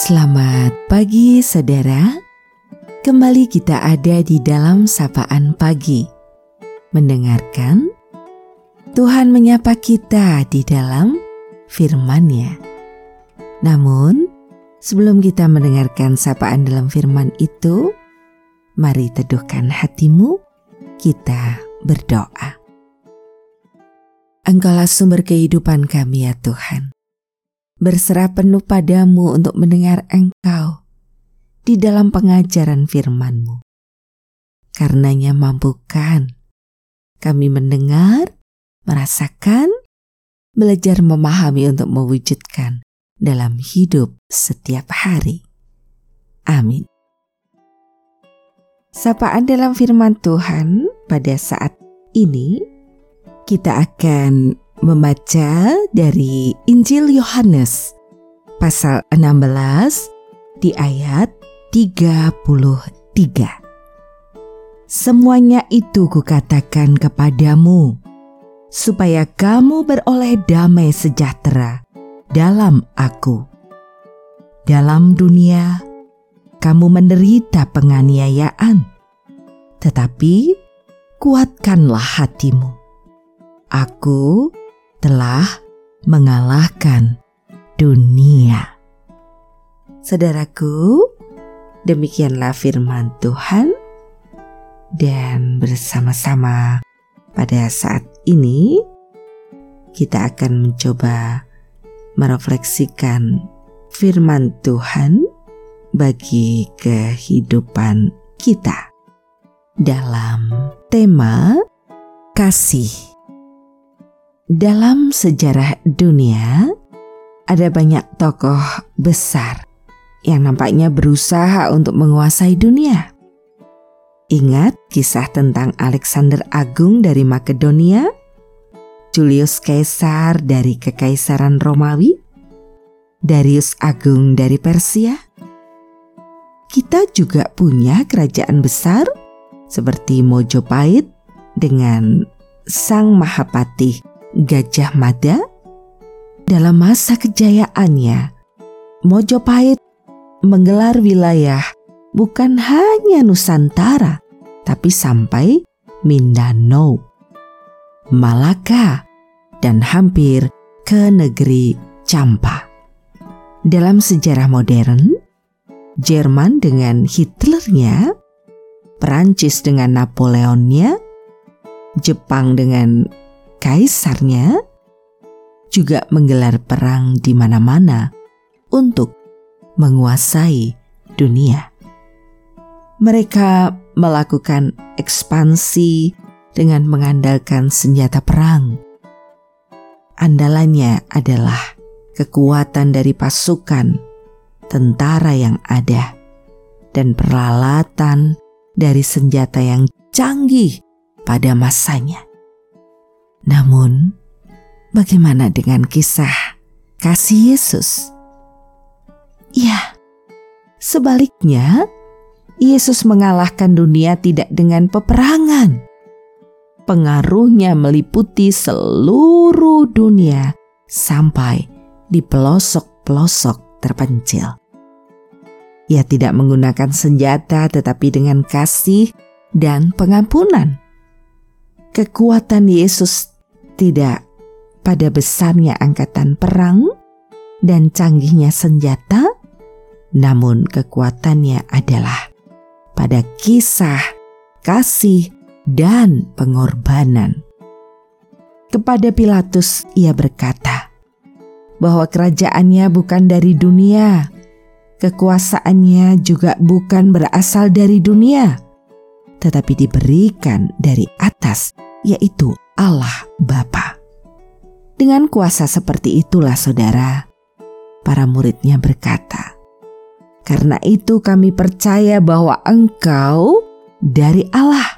Selamat pagi saudara. Kembali kita ada di dalam sapaan pagi. Mendengarkan Tuhan menyapa kita di dalam firman-Nya. Namun sebelum kita mendengarkan sapaan dalam firman itu Mari teduhkan hatimu Kita berdoa. Engkaulah sumber kehidupan kami ya Tuhan berserah penuh padamu untuk mendengar Engkau di dalam pengajaran firman-Mu. Karenanya mampukan kami mendengar, merasakan, belajar memahami untuk mewujudkan dalam hidup setiap hari. Amin. Sapaan dalam firman Tuhan pada saat ini kita akan membaca dari Injil Yohanes pasal 16 di ayat 33. Semuanya itu kukatakan kepadamu supaya kamu beroleh damai sejahtera dalam aku. Dalam dunia kamu menderita penganiayaan, tetapi kuatkanlah hatimu. Aku telah mengalahkan dunia. Saudaraku, demikianlah firman Tuhan, dan bersama-sama pada saat ini kita akan mencoba merefleksikan firman Tuhan bagi kehidupan kita dalam tema kasih. Dalam sejarah dunia, ada banyak tokoh besar yang nampaknya berusaha untuk menguasai dunia. Ingat kisah tentang Alexander Agung dari Makedonia, Julius Caesar dari Kekaisaran Romawi, Darius Agung dari Persia. Kita juga punya kerajaan besar seperti Mojopahit dengan Sang Mahapatih Gajah Mada dalam masa kejayaannya, Mojopahit menggelar wilayah bukan hanya Nusantara, tapi sampai Mindanao, Malaka, dan hampir ke negeri Campa. Dalam sejarah modern, Jerman dengan Hitlernya, Perancis dengan Napoleonnya, Jepang dengan kaisarnya juga menggelar perang di mana-mana untuk menguasai dunia. Mereka melakukan ekspansi dengan mengandalkan senjata perang. Andalannya adalah kekuatan dari pasukan, tentara yang ada, dan peralatan dari senjata yang canggih pada masanya. Namun, bagaimana dengan kisah kasih Yesus? Ya, sebaliknya, Yesus mengalahkan dunia tidak dengan peperangan. Pengaruhnya meliputi seluruh dunia sampai di pelosok-pelosok terpencil. Ia tidak menggunakan senjata, tetapi dengan kasih dan pengampunan. Kekuatan Yesus tidak pada besarnya angkatan perang dan canggihnya senjata, namun kekuatannya adalah pada kisah, kasih, dan pengorbanan. Kepada Pilatus, ia berkata bahwa kerajaannya bukan dari dunia, kekuasaannya juga bukan berasal dari dunia, tetapi diberikan dari atas, yaitu Allah Bapa. Dengan kuasa seperti itulah saudara, para muridnya berkata, Karena itu kami percaya bahwa engkau dari Allah.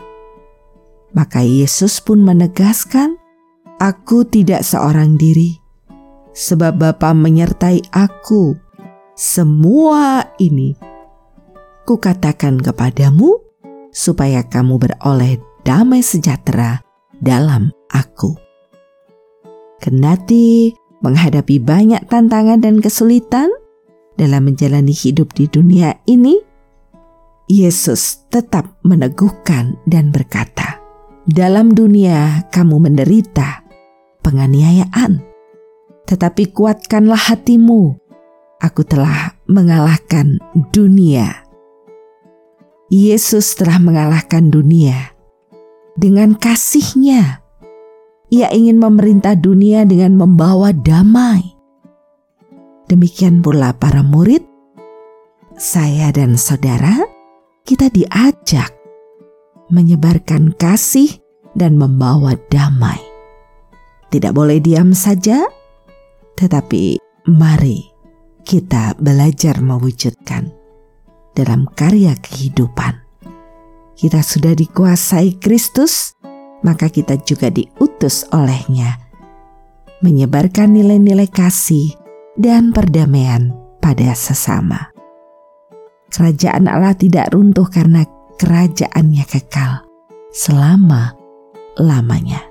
Maka Yesus pun menegaskan, Aku tidak seorang diri, sebab Bapa menyertai aku. Semua ini kukatakan kepadamu supaya kamu beroleh damai sejahtera dalam aku. Kendati menghadapi banyak tantangan dan kesulitan, dalam menjalani hidup di dunia ini, Yesus tetap meneguhkan dan berkata, "Dalam dunia kamu menderita penganiayaan, tetapi kuatkanlah hatimu. Aku telah mengalahkan dunia." Yesus telah mengalahkan dunia dengan kasihnya. Ia ingin memerintah dunia dengan membawa damai. Demikian pula para murid, saya dan saudara, kita diajak menyebarkan kasih dan membawa damai. Tidak boleh diam saja, tetapi mari kita belajar mewujudkan dalam karya kehidupan. Kita sudah dikuasai Kristus, maka kita juga diutus olehnya menyebarkan nilai-nilai kasih dan perdamaian pada sesama. Kerajaan Allah tidak runtuh karena kerajaannya kekal selama lamanya.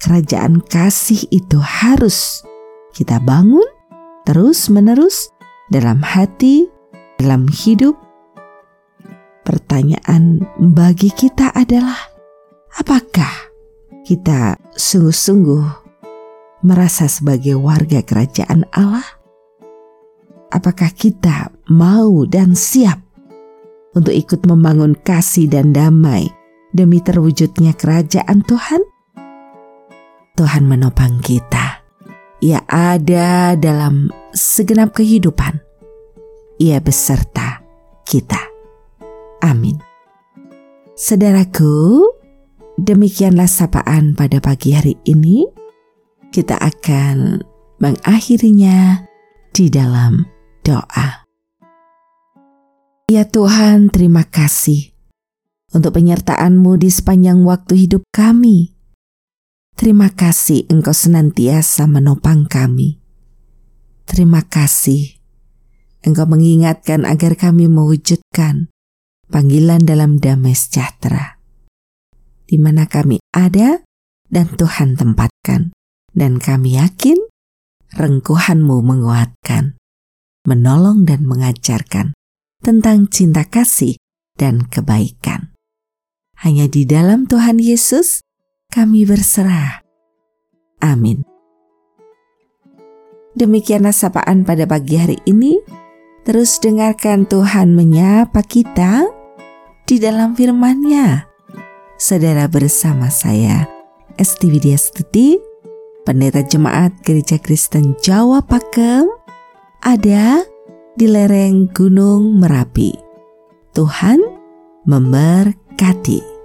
Kerajaan kasih itu harus kita bangun terus-menerus dalam hati, dalam hidup. Pertanyaan bagi kita adalah, apakah kita sungguh-sungguh merasa sebagai warga kerajaan Allah? Apakah kita mau dan siap untuk ikut membangun kasih dan damai demi terwujudnya kerajaan Tuhan? Tuhan menopang kita. Ia ada dalam segenap kehidupan. Ia beserta kita. Amin. Saudaraku, demikianlah sapaan pada pagi hari ini kita akan mengakhirinya di dalam doa. Ya Tuhan, terima kasih untuk penyertaan-Mu di sepanjang waktu hidup kami. Terima kasih Engkau senantiasa menopang kami. Terima kasih Engkau mengingatkan agar kami mewujudkan panggilan dalam damai sejahtera, di mana kami ada dan Tuhan tempatkan dan kami yakin rengkuhanmu menguatkan, menolong dan mengajarkan tentang cinta kasih dan kebaikan. Hanya di dalam Tuhan Yesus kami berserah. Amin. Demikianlah sapaan pada pagi hari ini. Terus dengarkan Tuhan menyapa kita di dalam firman-Nya. Saudara bersama saya, Esti Widya Stuti, pendeta jemaat Gereja Kristen Jawa Pakem ada di lereng Gunung Merapi. Tuhan memberkati.